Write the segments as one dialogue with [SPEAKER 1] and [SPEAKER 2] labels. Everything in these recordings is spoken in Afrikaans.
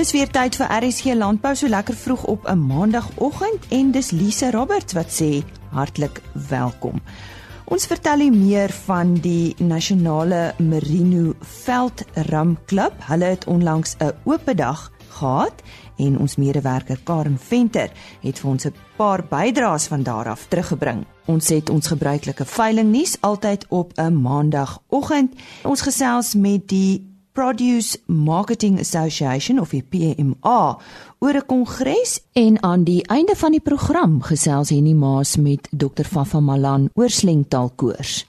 [SPEAKER 1] Dis weer tyd vir RSG Landbou so lekker vroeg op 'n maandagooggend en dis Lise Roberts wat sê hartlik welkom. Ons vertel u meer van die Nasionale Merino Veldram Klub. Hulle het onlangs 'n oop dag gehad en ons medewerker Karen Venter het vir ons 'n paar bydraes van daar af teruggebring. Ons het ons gebruikelike veiling nuus altyd op 'n maandagooggend. Ons gesels met die Produce Marketing Association of die PMA oor 'n kongres en aan die einde van die program gesels Henny Maas met Dr. Fafa Malan oor slengtaalkoors.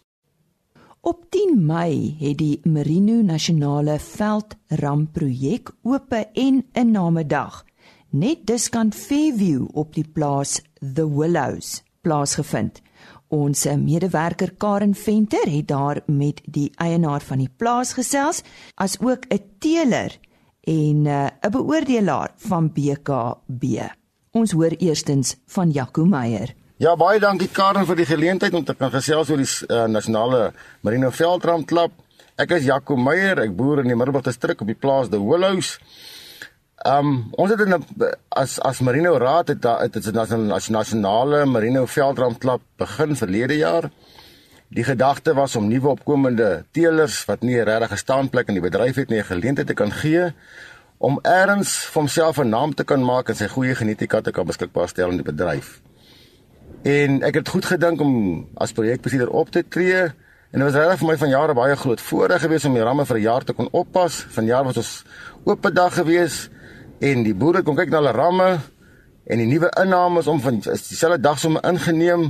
[SPEAKER 1] Op 10 Mei het die Merino Nasionale Veldram projek oop en inname dag net diskant Fairview op die plaas The Willows plaasgevind. Ons medewerker Karen Venter het daar met die eienaar van die plaas gesels, as ook 'n teeler en eh, 'n beoordelaar van BKB. Ons hoor eerstens van Jaco Meyer.
[SPEAKER 2] Ja, baie dankie Karen vir die geleentheid om te kan gesels oor die uh, nasionale Marino Veldram klub. Ek is Jaco Meyer, ek boer in die Middelburg distrik op die plaas The Willows. Ehm um, ons het in 'n as as Marino Raad het dit is 'n nasionale Marino Veldram klub begin verlede jaar. Die gedagte was om nuwe opkomende teelers wat nie 'n regte staanplek in die bedryf het nie 'n geleentheid te kan gee om eers vir homself 'n naam te kan maak en sy goeie genetika te kan beskikbaar stel in die bedryf. En ek het goed gedink om as projekbestuurder op te tree en dit was regtig vir my van jare baie groot voorreg geweest om die ramme vir 'n jaar te kon oppas. Vanjaar was ons oop dag geweest en die boere kon kyk na hulle ramme en die nuwe inname is om van dieselfde dag somme ingeneem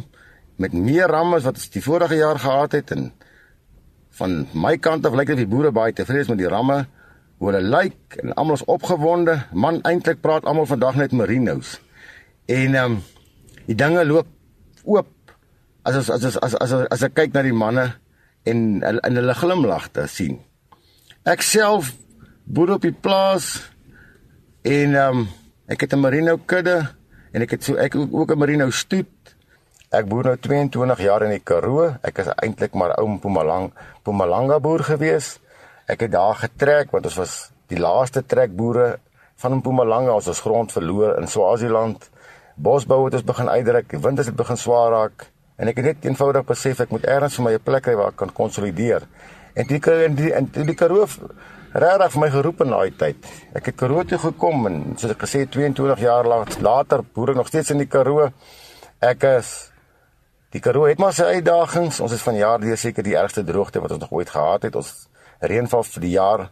[SPEAKER 2] met meer ramme as wat ons die vorige jaar gehad het. En van my kant af lyk dit die boere baie tevrede is met die ramme hoe hulle lyk en almal is opgewonde. Man eintlik praat almal vandag net merinos. En ehm um, die dinge loop oop as as as as as as ek kyk na die manne en in hulle glimlagte sien. Ek self boer op die plaas En ehm um, ek het 'n merino kudde en ek het so ek ook 'n merino stoet. Ek boer nou 22 jaar in die Karoo. Ek is eintlik maar ou Mpumalanga Mpumalanga boer gewees. Ek het daar getrek want ons was die laaste trekboere van Mpumalanga. Ons het grond verloor in Swaziland. Bosbou het ons begin uitdruk. Die winters het begin swaar raak en ek het net eenvoudig besef ek moet eers vir my 'n plek hê waar ek kan konsolideer. En die in die in die Karoo regtig vir my geroep in daai tyd. Ek het Karoo toe gekom en soos ek gesê 22 jaar later boer ek nog steeds in die Karoo. Ek is die Karoo het maar sy uitdagings. Ons is van jaar deur seker die ergste droogte wat ons nog ooit gehad het. Ons reënval vir die jaar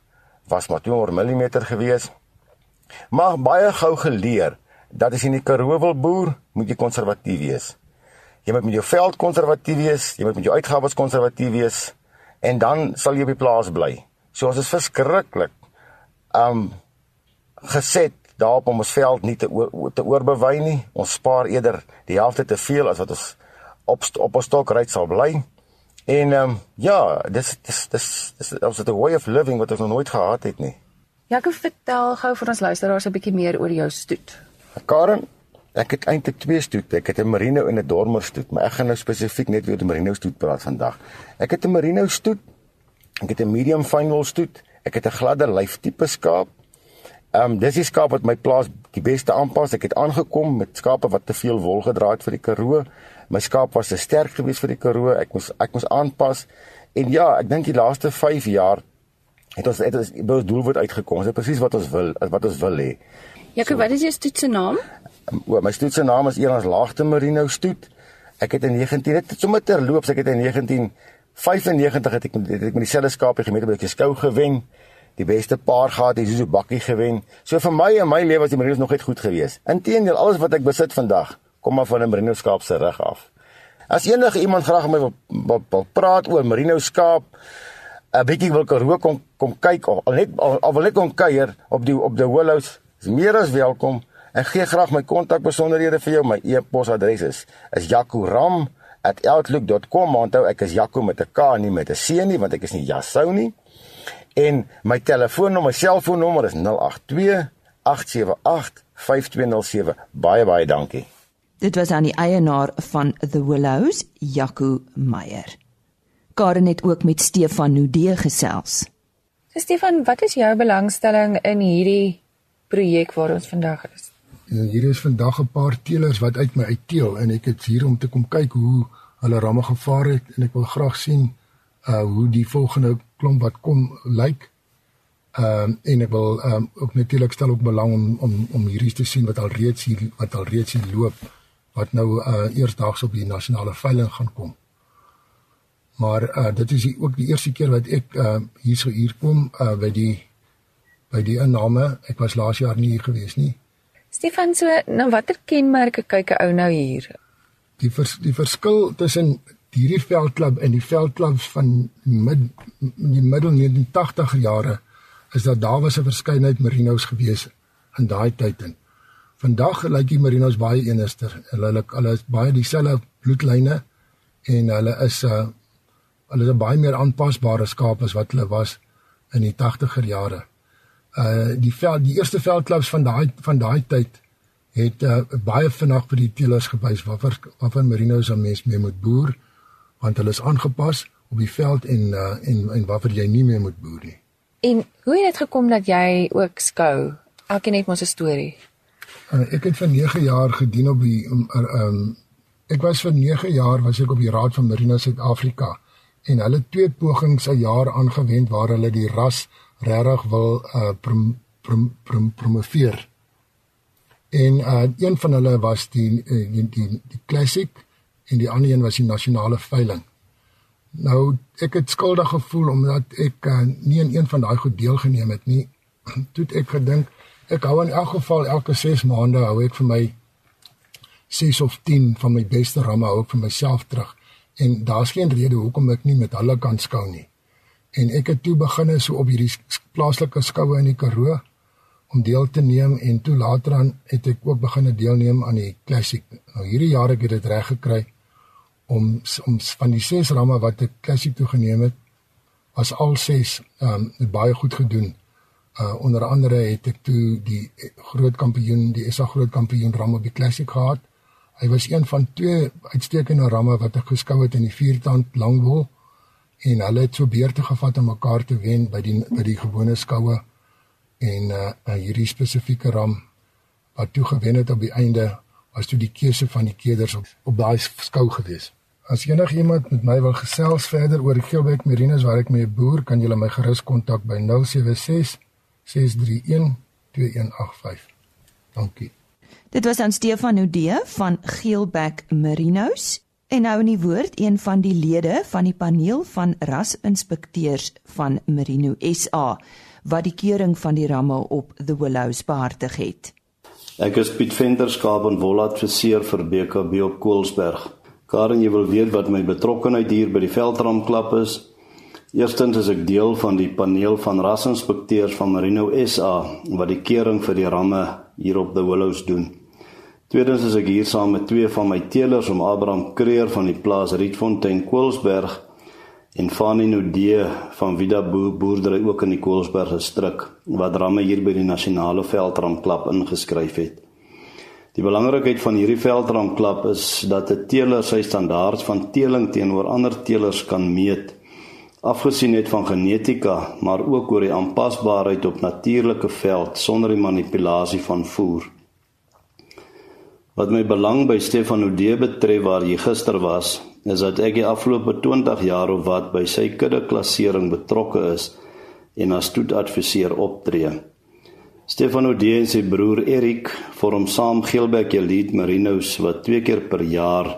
[SPEAKER 2] was maar 200 mm gewees. Maar baie gou geleer dat as jy in die Karoo wil boer, moet jy konservatief wees. Jy moet met jou veld konservatief wees, jy moet met jou uitgawes konservatief wees en dan sal jy op die plaas bly. So ons is verskriklik um geset daarop om ons veld nie te oor, te oorbewei nie. Ons spaar eerder die helfte te veel as wat ons op op ons stok ry sal bly. En um ja, dis dis dis dis ons het 'n way of living wat ons nog nooit gehad het nie.
[SPEAKER 3] Jakob vertel gou vir ons luisteraars 'n bietjie meer oor jou stoet.
[SPEAKER 2] Karen, ek het eintlik twee stoete. Ek het 'n merino en 'n dormer stoet, maar ek gaan nou spesifiek net oor die merino stoet praat vandag. Ek het 'n merino stoet Ek het 'n medium fynwol stoet. Ek het 'n gladde lyftipe skaap. Ehm um, dis die skaap wat my plaas die beste aanpas. Ek het aangekom met skape wat te veel wol gedra het vir die Karoo. My skaap was te sterk geweest vir die Karoo. Ek moes ek moes aanpas. En ja, ek dink die laaste 5 jaar het ons het ons by ons doelwit uitgekom. Dit is presies wat ons wil, wat ons wil hê.
[SPEAKER 3] Jakob, so, wat is jou stoet se naam?
[SPEAKER 2] Um, o, my stoet se naam is Eers Laagte Merino stoet. Ek het in 19 dit sommer terloops, ek het in 19 95 het ek met het ek met dieselfde skaapie gemeet by 'n skou gewen. Die beste paar gehad, so 'n bakkie gewen. So vir my en my lewe was die Merinos nog net goed geweest. Inteendeel, alles wat ek besit vandag kom maar van 'n Merino skaap se rug af. As enige iemand graag met my wil, wil, wil praat oor Merino skaap, 'n bietjie wil Karoo kom kom kyk of al net al, al wil net kom kuier op die op die Willows, is meer as welkom. Ek gee graag my kontakbesonderhede vir jou. My e-posadres is is jacoram@ @outlook.com. Onthou ek is Jaco met 'n K nie met 'n C nie want ek is nie Jassou nie. En my telefoonnommer, selfoonnommer is 082 878 5207. Baie baie dankie.
[SPEAKER 1] Dit was aan die eienaar van The Willows, Jaco Meyer. Karen het ook met Stefan Nudee gesels.
[SPEAKER 3] So Stefan, wat is jou belangstelling in hierdie projek waar ons vandag is?
[SPEAKER 4] En hier is vandag 'n paar teelers wat uit my uitteel en ek het hier om te kom kyk hoe hulle ramme gevaar het en ek wil graag sien uh hoe die volgende klomp wat kom lyk. Ehm um, en ek wil um, ook natuurlik stel ook belang om om om hierdie te sien wat al reeds hier wat al reeds hier loop wat nou uh eersdaags op die nasionale veiling gaan kom. Maar uh dit is ook die eerste keer wat ek uh hier sou hier kom uh by die by die inname. Ek was laas jaar nie hier gewees nie.
[SPEAKER 3] Stefan, so nou watter kenmerke kyk 'n ou nou hier?
[SPEAKER 4] Die vers, die verskil tussen hierdie veldklub en die veldklubs van mid die middel 1980er jare is dat daar was 'n verskeidenheid merinos gewees in daai tyd en vandag lyk die merinos baie eenerster. Hulle hulle hulle is baie dieselfde bloedlyne en hulle is 'n uh, hulle is 'n baie meer aanpasbare skaap as wat hulle was in die 80er jare. Uh die veld die eerste veldklubs van daai van daai tyd het uh, baie vinnig vir die teelers gewys watter watter merinos 'n mens mee moet boer want hulle is aangepas op die veld en uh, en en watter jy nie mee moet boer nie.
[SPEAKER 3] En hoe het dit gekom dat jy ook skou? Elkeen het mos 'n storie.
[SPEAKER 4] Uh, ek het vir 9 jaar gedien op die um, um ek was vir 9 jaar was ek op die Raad van Marine Suid-Afrika en hulle twee pogings 'n jaar aangewend waar hulle die ras regtig wil uh prom, prom, prom, promoveer. En uh een van hulle was die die die, die classic en die ander een was die nasionale veiling. Nou ek het skuldig gevoel omdat ek uh, nie in een van daai goed deelgeneem het nie. Toe ek gedink ek hou in elk geval elke 6 maande hou ek vir my 6 of 10 van my beste ramme hou ek vir myself terug en daar's geen rede hoekom ek nie met hulle kan skou nie. En ek het toe begine so op hierdie plaaslike skoue in die Karoo om deel te neem en toe later aan het ek ook begine deelneem aan die klassiek. Nou hierdie jaar ek het dit reg gekry om om van die ses ramme wat ek klassiek toe geneem het was al ses ehm um, baie goed gedoen. Uh onder andere het ek toe die groot kampioen, die SA groot kampioen ram op die klassiek gehad. Hy was een van twee uitstekende ramme wat ek geskou het in die viertand langwol en hulle het so beurte gevat om mekaar te wen by die by die gewone skoue en uh, uh hierdie spesifieke ram wat toe gewen het op die einde was toe die keuse van die keders op, op daai skou geweest. As enigiemand met my wil gesels verder oor Geelbek Merines waar ek mee boer, kan julle my gerus kontak by 076 631 2185. Dankie.
[SPEAKER 1] Dit was aan Stefan Oudee van Geelbek Merinos en nou in die woord een van die lede van die paneel van rasinspekteurs van Merino SA wat die keuring van die ramme op The Willows behartig het.
[SPEAKER 5] Ek is Piet Venter skaap en woladviseur vir BKB op Koelsberg. Karen, jy wil weet wat my betrokkeheid hier by die Veldram klub is. Eerstens is ek deel van die paneel van rasinspekteurs van Merino SA wat die keuring vir die ramme hier op the Willows doen. Tweedens is ek hier saam met twee van my teelers om Abraham Kreer van die plaas Rietfontein Koelsberg en Fanny Nudee van Vida Boerdery ook in die Koelsberg gestryk wat ramme hier by die nasionale Veldram klub ingeskryf het. Die belangrikheid van hierdie veldramklap is dat 'n teeler sy standaard van teeling teenoor ander teelers kan meet. Afgesien net van genetika, maar ook oor die aanpasbaarheid op natuurlike veld sonder die manipulasie van voer. Wat my belang by Stefan Ode betref waar hy gister was, is dat ek die afgelope 20 jaar of wat by sy kudde klassering betrokke is en as toetadviseur optree. Stefano D en sy broer Erik vorm saam Geelbek Elite Merinos wat twee keer per jaar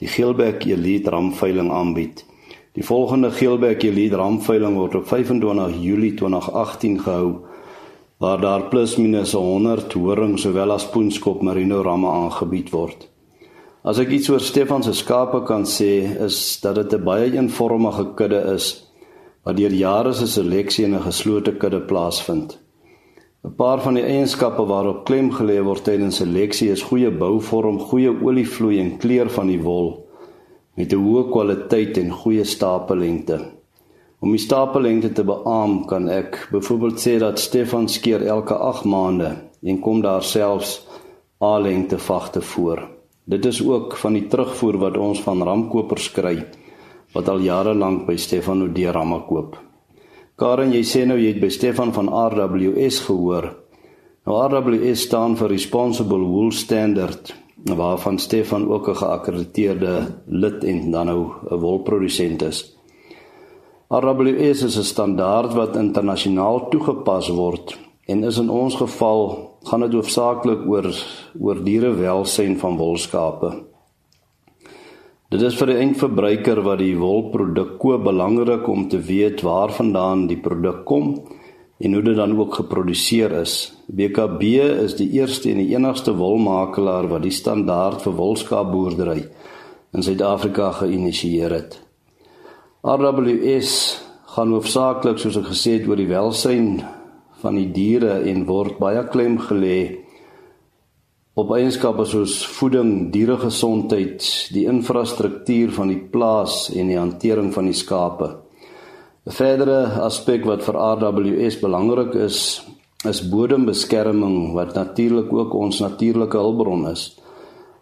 [SPEAKER 5] die Geelbek Elite ramveiling aanbied. Die volgende Geelbek Elite ramveiling word op 25 Julie 2018 gehou waar daar plus minus 100 horing sowel as poenskop merino ramme aangebied word. As ek iets oor Stefan se skape kan sê is dat dit 'n baie eenvormige kudde is wat deur jare se seleksie in 'n geslote kudde plaasvind. 'n Paar van die eienskappe waarop klem gelê word tydens seleksie is goeie bouvorm, goeie olievloei en kleur van die wol met 'n hoë kwaliteit en goeie stapellengte. Om die stapellengte te beamoen, kan ek byvoorbeeld sê dat Stefan skeer elke 8 maande en kom daar selfs A-lengte vagte voor. Dit is ook van die terugvoer wat ons van ramkopers kry wat al jare lank by Stefan Ode ramme koop. Karen, jy sê nou jy het by Stefan van RWS gehoor. Nou RWS staan vir Responsible Wool Standard waarvan Stefan ook 'n geakkrediteerde lid en dan nou 'n wolprodusent is. RWS is 'n standaard wat internasionaal toegepas word en is in ons geval gaan dit hoofsaaklik oor oor dierewelsyn van wolskape. Dit is vir die eindverbruiker wat die wolproduk koop belangrik om te weet waarvandaan die produk kom en hoe dit dan ook geproduseer is. BKB is die eerste en die enigste wolmakelaar wat die standaard vir wolskaapboerdery in Suid-Afrika geïnisieer het. RWS gaan hoofsaaklik soos ek gesê het oor die welsyn van die diere en word baie klem gelê op eienskappe soos voeding, dieregesondheid, die infrastruktuur van die plaas en die hantering van die skape. 'n Verdere aspek wat vir RWS belangrik is, is bodembeskerming wat natuurlik ook ons natuurlike hulpbron is.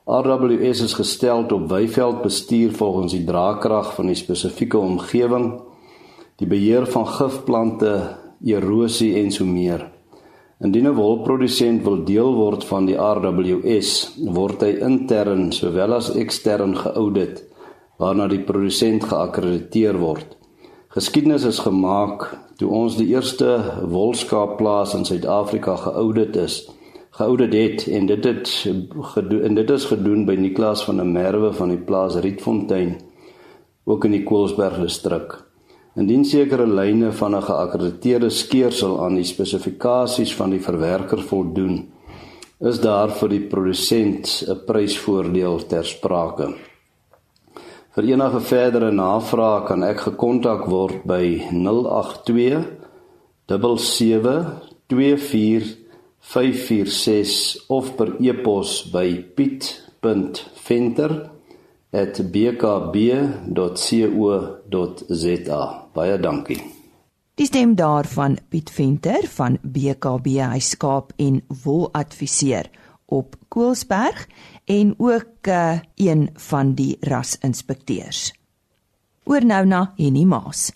[SPEAKER 5] RWS is gestel op weiveldbestuur volgens die draagkrag van die spesifieke omgewing, die beheer van gifplante, erosie en so meer. Indien 'n wolprodusent wil deel word van die RWS, word hy intern sowel as ekstern geaudit waarna die produsent geakkrediteer word. Geskiedenis is gemaak toe ons die eerste wolskaapplaas in Suid-Afrika geaudit is. Geaudit het en dit het gedoen en dit is gedoen by Niklas van der Merwe van die plaas Rietfontein ook in die Koelsberg distrik. Indien sekere lyne van 'n geakkrediteerde skeersel aan die spesifikasies van die verwerker voldoen, is daar vir die produsent 'n prysvoordeel ter sprake. Vir enige verdere navrae kan ek gekontak word by 082 7244546 of per e-pos by piet.venter@bkb.co.za. Baie dankie.
[SPEAKER 1] Die stem daarvan Piet Venter van BKB hy skaap en wol adviseer op Koelsberg en ook uh, een van die rasinspekteurs. Oor nou na Henny Maas.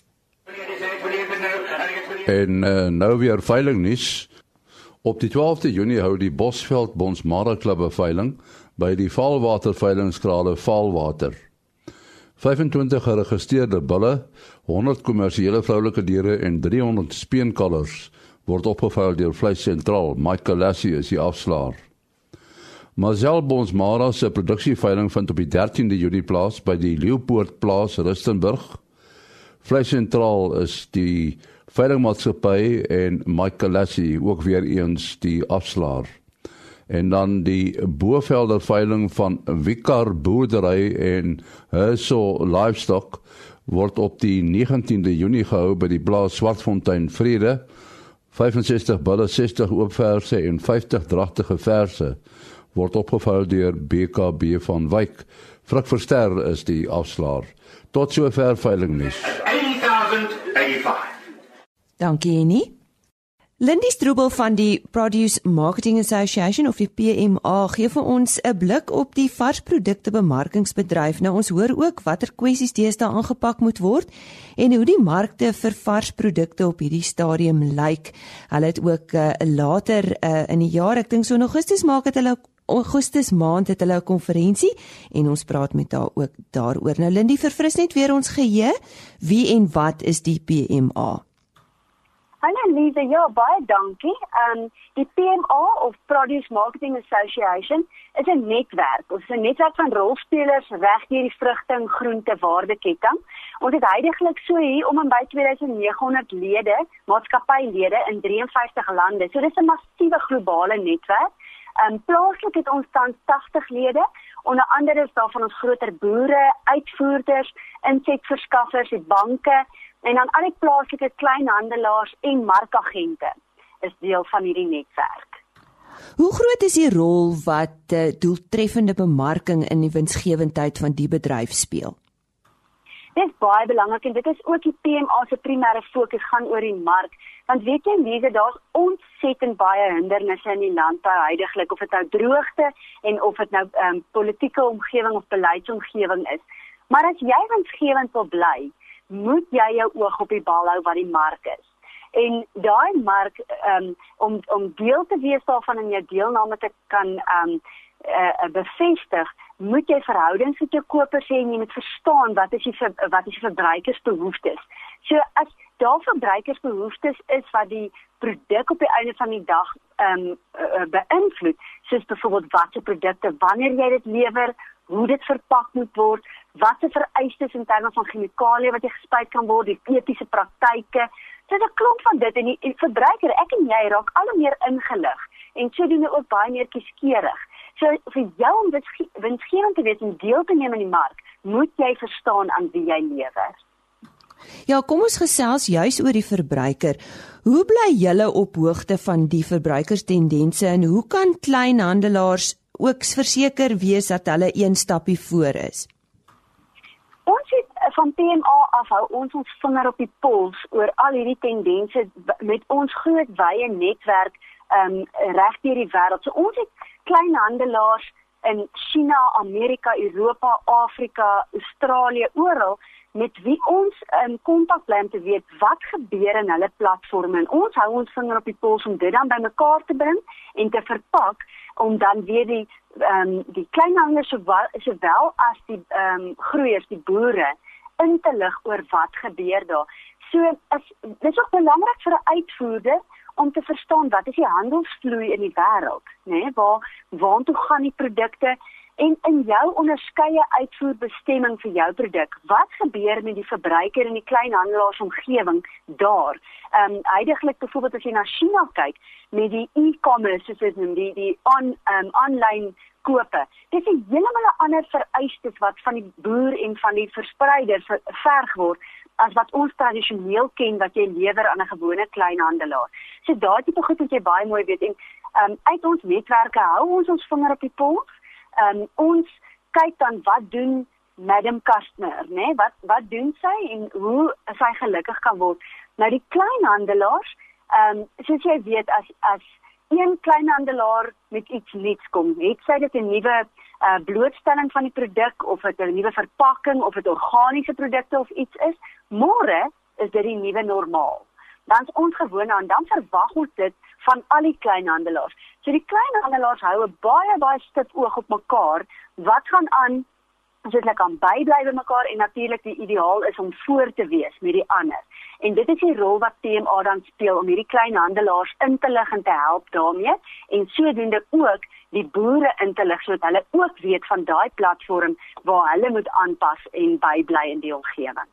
[SPEAKER 6] En uh, nou weer veiling nuus. Op die 12de Junie hou die Bosveld Bonsmara Klub 'n veiling by die Valwater veilingskrale Valwater. 25 geregistreerde bulle, 100 kommersiële vroulike diere en 300 speenkalvers word opgeveil deur Vleis Sentraal. Michael Lassie is die afslaer. Marcel Bonsmara se produksieveiling vind op die 13de Junie plaas by die Leeupoort plaas Rustenburg. Vleis Sentraal is die veilingmaatskappy en Michael Lassie ook weer eens die afslaer. En dan die Bovelder veiling van Wikar Boerdery en Herso Livestock word op die 19de Junie gehou by die plaas Swartfontein Vrede. 65 bulle, 60 oopverse en 50 dragtige verse word opgevou deur BKB van Wyk. Frik Verster is die afslaer. Tot sover veiling nuus.
[SPEAKER 1] 8085. Dankie Annie. Lindy Strobel van die Produce Marketing Association of die PMA gee vir ons 'n blik op die varsprodukte bemarkingsbedryf. Nou ons hoor ook watter kwessies deesdae aangepak moet word en hoe die markte vir varsprodukte op hierdie stadium lyk. Hulle het ook uh, later uh, in die jaar, ek dink so in Augustus maak dit hulle Augustus maand het hulle 'n konferensie en ons praat met haar ook daaroor. Nou Lindy verfris net weer ons geheue. Wie en wat is die PMA?
[SPEAKER 7] Hallo Lise, ja, baie dankie. Ehm um, die PMA of Produce Marketing Association is 'n netwerk. Ons is 'n netwerk van rolspelers reg deur die vrugte en groente waardeketting. Ons het heidaglik so hier om en by 2900 lede, maatskappylede in 53 lande. So dis 'n massiewe globale netwerk. Ehm um, plaaslik het ons tans 80 lede, onder andere is daar van ons groter boere, uitvoerders, insetverskaffers, die banke en dan al die plaaslike kleinhandelaars en markagente is deel van hierdie netwerk.
[SPEAKER 1] Hoe groot is die rol wat uh, doeltreffende bemarking in die winsgewendheid van die bedryf speel?
[SPEAKER 7] Dit is baie belangrik en dit is ook die PMA se primêre fokus gaan oor die mark. Want weet jy mense, daar's ontsettend baie hindernisse in die landbou heidaglik of dit nou droogte en of dit nou um, politieke omgewing of beleidsomgewing is. Maar as jy winsgewend wil bly, moet jy jou oog op die bal hou wat die mark is. En daai mark um, om om deel te wees daarvan en jou deelname te kan um uh, bevestig, moet jy verhoudings met jou kopers hê en jy moet verstaan wat is die wat is die verbruikersbehoeftes. So as daar verbruikersbehoeftes is wat die produk op die einde van die dag ehm um, uh, beïnvloed, soos byvoorbeeld watse produkte wanneer jy dit lewer, hoe dit verpak moet word, watse vereistes in terme van chemikalieë wat jy gespuit kan word, die etiese praktyke. Dit is 'n klomp van dit en die, die verbruiker, ek en jy raak al meer ingelig en sodoende ook baie meer kieskeurig. So vir jou om dit winsgewend te wees en deel te neem in die mark, moet jy verstaan aan wie jy lewer.
[SPEAKER 1] Ja, kom ons gesels juis oor die verbruiker. Hoe bly julle op hoogte van die verbruikerstendense en hoe kan kleinhandelaars ook verseker wees dat hulle een stappie voor is?
[SPEAKER 7] Van PMA af hou ons ons vinger op die pols oor al hierdie tendense met ons groot wye netwerk um reg deur die wêreld. So ons het kleinhandelaars in China, Amerika, Europa, Afrika, Australië, oral met wie ons in kontak bly om te weet wat gebeur in hulle platforms en ons hou ons vinger op die pols om dit dan bymekaar te bring en te verpak om dan weer die ehm um, die kleinhandelaars sowel sowel as die ehm um, groeiers, die boere in te lig oor wat gebeur daar. So is dis ook belangrik vir 'n uitvoerder om te verstaan wat is die handelsvloei in die wêreld, né? Nee, waar waartoe gaan die produkte en in jou onderskeie uitvoerbestemming vir jou produk, wat gebeur met die verbruiker in die kleinhandelaarsomgewing daar? Ehm um, heidaglik byvoorbeeld as jy na China kyk met die e-commerce soos dit noem, die die on ehm um, online kope. Dis 'n heeltemal 'n ander vereistes wat van die boer en van die verspreider verg word as wat ons tradisioneel ken wat jy lewer aan 'n gewone kleinhandelaar. So daai tipe goed moet jy baie mooi weet en um, uit ons netwerke hou ons ons vinger op die pols. Um, ons kyk dan wat doen Madam Customer, né? Nee? Wat wat doen sy en hoe sy gelukkig kan word. Nou die kleinhandelaars, ehm um, soos jy weet as as een kleinhandelaar met iets nuuts kom, het sy dit 'n nuwe uh, blootstelling van die produk of dit 'n nuwe verpakking of dit organiese produkte of iets is, môre is dit die nuwe normaal. Dan is ons gewoond aan dan verwag ons dit van al die kleinhandelaars. So die kleinhandelaars hou 'n baie baie stip oog op mekaar. Wat gaan aan as hulle kan bybly by mekaar en natuurlik die ideaal is om voor te wees met die ander. En dit is die rol wat TMA dan speel om hierdie kleinhandelaars in te lig en te help daarmee en sodoende ook die boere in te lig sodat hulle ook weet van daai platform waar hulle moet aanpas en bybly in die omgewing.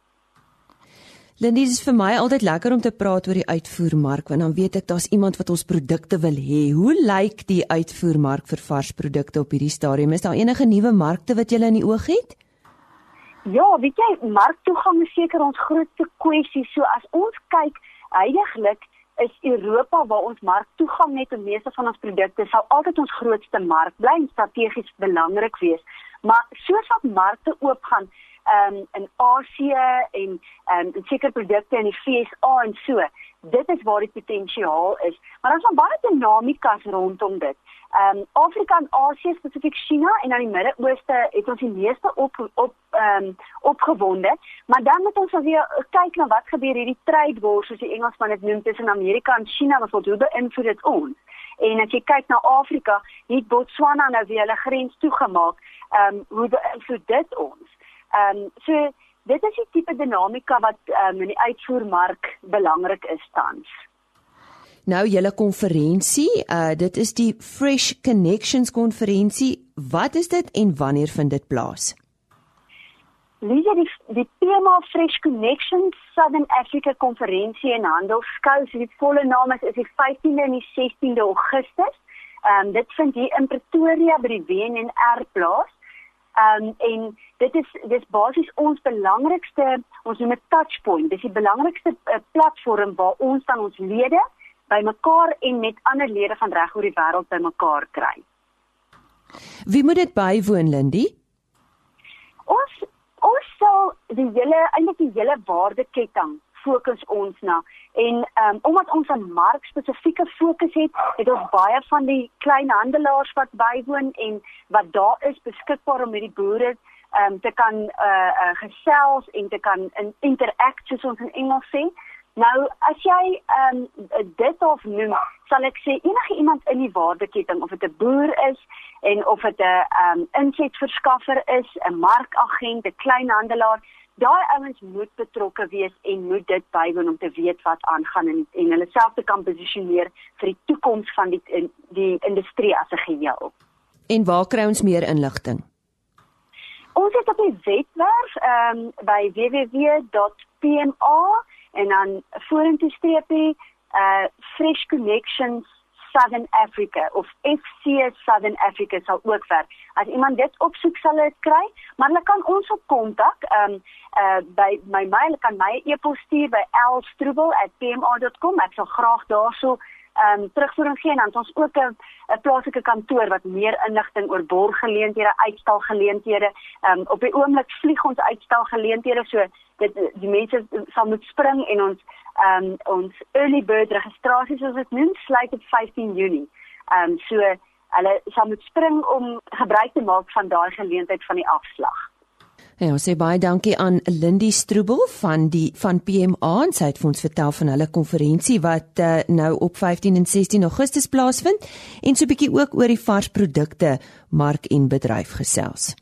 [SPEAKER 1] Lindie, dit is vir my altyd lekker om te praat oor die uitvoermark want dan weet ek daar's iemand wat ons produkte wil hê. Hoe lyk die uitvoermark vir vars produkte op hierdie stadium? Is daar enige nuwe markte wat jy in die oog het?
[SPEAKER 7] Ja, weet jy, marktoegang is seker ons grootste kwessie. So as ons kyk, heidaglik is Europa waar ons marktoegang het en meeste van ons produkte sal altyd ons grootste mark bly en strategies belangrik wees. Maar soos wat markte oopgaan um, in Asië en um, seker produkte in die FSA en so, dit is waar die potensiaal is. Maar daar's nog baie dinamika rondom dit. Ehm um, Afrika en Asië spesifiek China en dan die Midde-Ooste het ons die meeste op op ehm um, opgewonde, maar dan moet ons weer kyk na wat gebeur hierdie trade war soos die Engelsman dit noem tussen Amerika en China wat hoe beïnvloed dit ons. En as jy kyk na Afrika, het Botswana nou weer hulle grens toegemaak. Ehm um, hoe beïnvloed dit ons? Ehm um, so dit is die tipe dinamika wat um, in die uitvoermark belangrik is tans.
[SPEAKER 1] Nou julle konferensie, uh dit is die Fresh Connections konferensie. Wat is dit en wanneer vind dit plaas?
[SPEAKER 7] Lisa die die tema Fresh Connections Southern Africa konferensie en handelskou, so die volle naam is is die 15de en die 16de Augustus. Ehm um, dit vind hier in Pretoria by die WNR plaas. Ehm um, en dit is dis basies ons belangrikste ons noem dit touchpoint. Dis die belangrikste uh, platform waar ons dan ons lede bymekaar en met ander lede van reg oor die wêreld bymekaar kry.
[SPEAKER 1] Wie moet dit bywoon, Lindy?
[SPEAKER 7] Ons ons sal die hele eintlik die hele waardeketting fokus ons na. En um, omdat ons 'n markspesifieke fokus het, het ons baie van die klein handelaars wat bywoon en wat daar is beskikbaar om met die boere um, te kan uh, uh, gesels en te kan in interact soos ons in Engels sê. Nou as jy um, dit of noem, sal ek sê enige iemand in die waardeketting of dit 'n boer is en of dit 'n um, insetverskaffer is, 'n markagent, 'n kleinhandelaar, daai ouens moet betrokke wees en moet dit bywoon om te weet wat aangaan en en hulle self te kan posisioneer vir die toekoms van die in, die industrie as 'n geheel.
[SPEAKER 1] En waar kry ons meer inligting?
[SPEAKER 7] Ons het op die webwerf ehm um, by www.pma en dan vorentoe streepie uh Fresh Connections Southern Africa of FC Southern Africa sal ook werk. As iemand dit opsoek sal dit kry, maar hulle kan ons op kontak um uh by my mail kan my e-pos stuur by lstroebel@pma.com. Ek sal graag daarso ehm um, terugvoering gee en dan ons ook 'n 'n plaaslike kantoor wat meer inligting oor borggeleenthede, uitstalgeleenthede, ehm um, op die oomblik vlieg ons uitstalgeleenthede so dit die mense sal moet spring en ons ehm um, ons early bird registrasie soos dit noem sluit op 15 Junie. Ehm um, so hulle sal moet spring om gebruik te maak van daai geleentheid van die afslag.
[SPEAKER 1] Ja, ons sê baie dankie aan Lindy Stroebel van die van PMA en sy het vir ons vertel van hulle konferensie wat uh, nou op 15 en 16 Augustus plaasvind en so 'n bietjie ook oor die varsprodukte mark en bedryf gesels.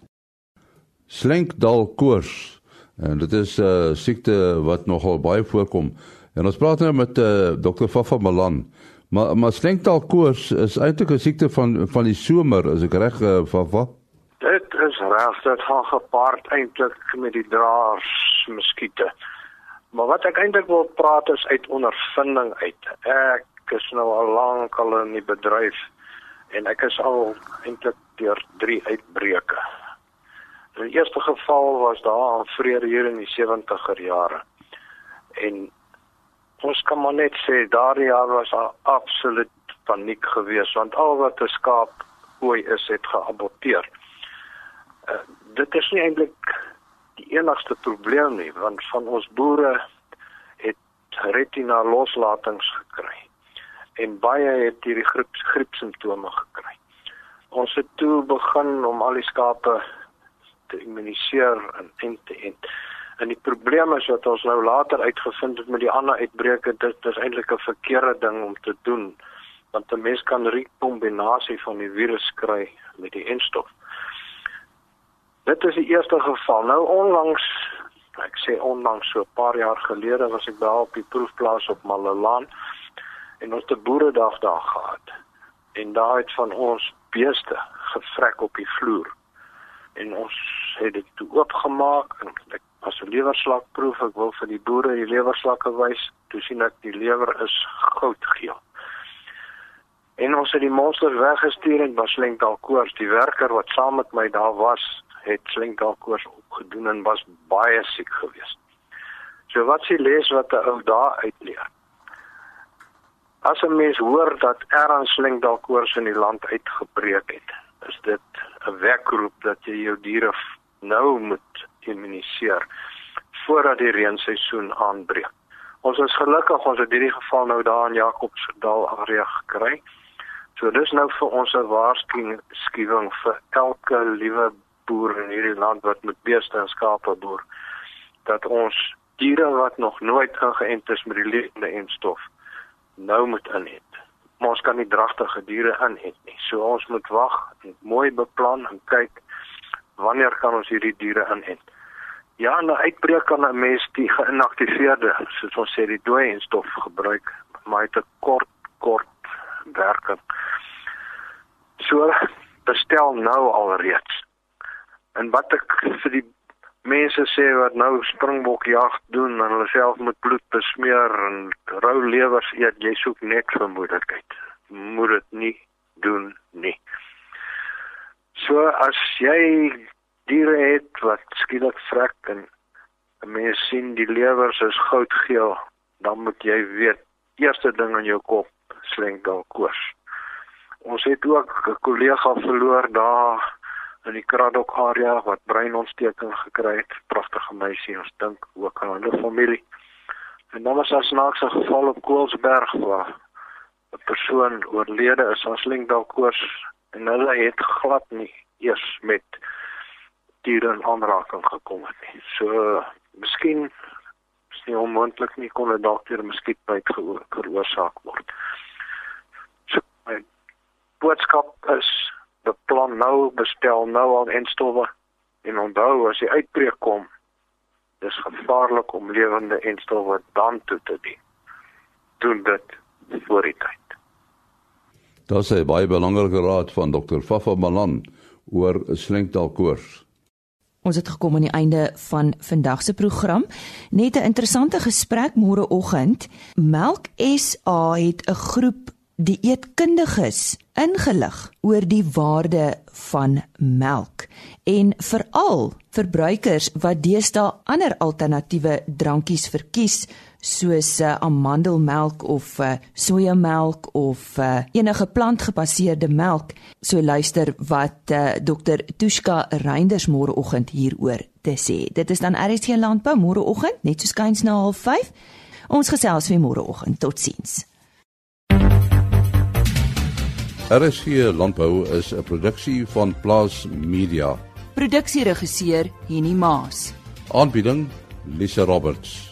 [SPEAKER 6] Slinkdal koors. En dit is 'n uh, siekte wat nogal baie voorkom. En ons praat nou met uh, Dr. Fafa Malan. Maar maar slinkdal koors is eintlik 'n siekte van van die somer, as ek reg uh, Fafa?
[SPEAKER 8] Dit is reg, dit gaan gepaard eintlik met die draers muskiete. Maar wat ek eintlik wil praat is uit ondervinding uit. Ek is nou al lank al in die bedryf en ek is al eintlik deur 3 uitbreuke. Die eerste geval was daar aan vrede hier in die 70er jare. En ons kan maar net sê daardie jaar was absoluut paniek geweest want al wat 'n skaap ooi is het geaborteer. Uh, dit is nie eintlik die enigste probleem nie want van ons boere het retina loslatings gekry en baie het hierdie griep griep simptome gekry. Ons het toe begin om al die skape te immuniseer en en te en. En die probleem is dat ons nou later uitgevind het met die ander uitbreke dit is eintlik 'n verkeerde ding om te doen want 'n mens kan rekombinasie van die virus kry met die enstof. Dit is die eerste geval. Nou onlangs, ek sê onlangs so 'n paar jaar gelede was ek daar op die proefplaas op Malelaan en ons 'n boeredag daar gehad. En daar het van ons beeste gevrek op die vloer. En ons het dit toe oopgemaak en ek was 'n lewerslakproef. Ek wil vir die boere die lewerslakke wys. Toe sien ek die lewer is goudgeel. En ons het die monsters weggestuur en was Lenkdal koors die werker wat saam met my daar was het slinkdalkoors opgedoen en was baie siek geweest. So wat s'ie les wat ou daar uitleer. As 'n mens hoor dat erns slinkdalkoors in die land uitgebreek het, is dit 'n wekroep dat jy jou diere nou moet immuniseer voordat die reenseisoen aanbreek. Ons is gelukkig ons het hierdie geval nou daar in Jakobsdal area gekry. So dis nou vir ons 'n waarskuwing vir elke liewe boer in hierdie land wat met beeste en skape boer dat ons diere wat nog nooit ingeënt is met die lewende enstof nou moet inent. Maar ons kan nie dragtige diere inent nie. So ons moet wag en mooi beplan en kyk wanneer kan ons hierdie diere inent. Ja, nou uitbreek kan 'n mens die geïnaktiveerde, soos ons sê die dooie enstof gebruik, maar dit 'n kort kort werking. So bestel nou alreeds En wat ek vir die mense sê wat nou springbokjag doen en hulle self met bloed besmeer en rou lewers eet, jy soek net vermoedelikheid. Moet dit nie doen nie. So as jy diere het wat skielik vrek en mens sien die lewers is goudgeel, dan moet jy weet, eerste ding in jou kop slink dalk koors. Ons het ook 'n kollega verloor daar in die Kraddock area wat breinontsteking gekry het. Pragtige meisie, ons dink ook aan hulle familie. En dan was daar snaakse geval op Koelsberg waar 'n persoon oorlede is aan slinkdalkoors en hulle het glad nie eers met diere in aanraking gekom het nie. So miskien nie onmoontlik nie kon dit dalk deur muskietbyt veroorsaak word. So my boodskap is beplan nou, bestel nou al enstowwe en onthou as die uitbreek kom, dis gevaarlik om lewende enstowwe dan toe te dien. Doen dit voor die tyd.
[SPEAKER 6] Dit is baie belangrike raad van Dr. Fafa Malan oor slenkdalkoors.
[SPEAKER 1] Ons het gekom aan die einde van vandag se program. Net 'n interessante gesprek môreoggend. Melk SA het 'n groep dieetkundiges ingelig oor die waarde van melk en veral verbruikers wat deesdae ander alternatiewe drankies verkies soos uh, amandelmelk of uh, sojamelk of uh, enige plantgebaseerde melk. So luister wat uh, Dr. Tushka Reinders môreoggend hieroor te sê. Dit is dan RSG Landbou môreoggend net so skuins na 05:30. Ons gesels weer môreoggend. Totsiens.
[SPEAKER 6] RSG Landbou is 'n produksie van Plaas Media.
[SPEAKER 1] Produksieregisseur Henny Maas.
[SPEAKER 6] Aanbieding Lisa Roberts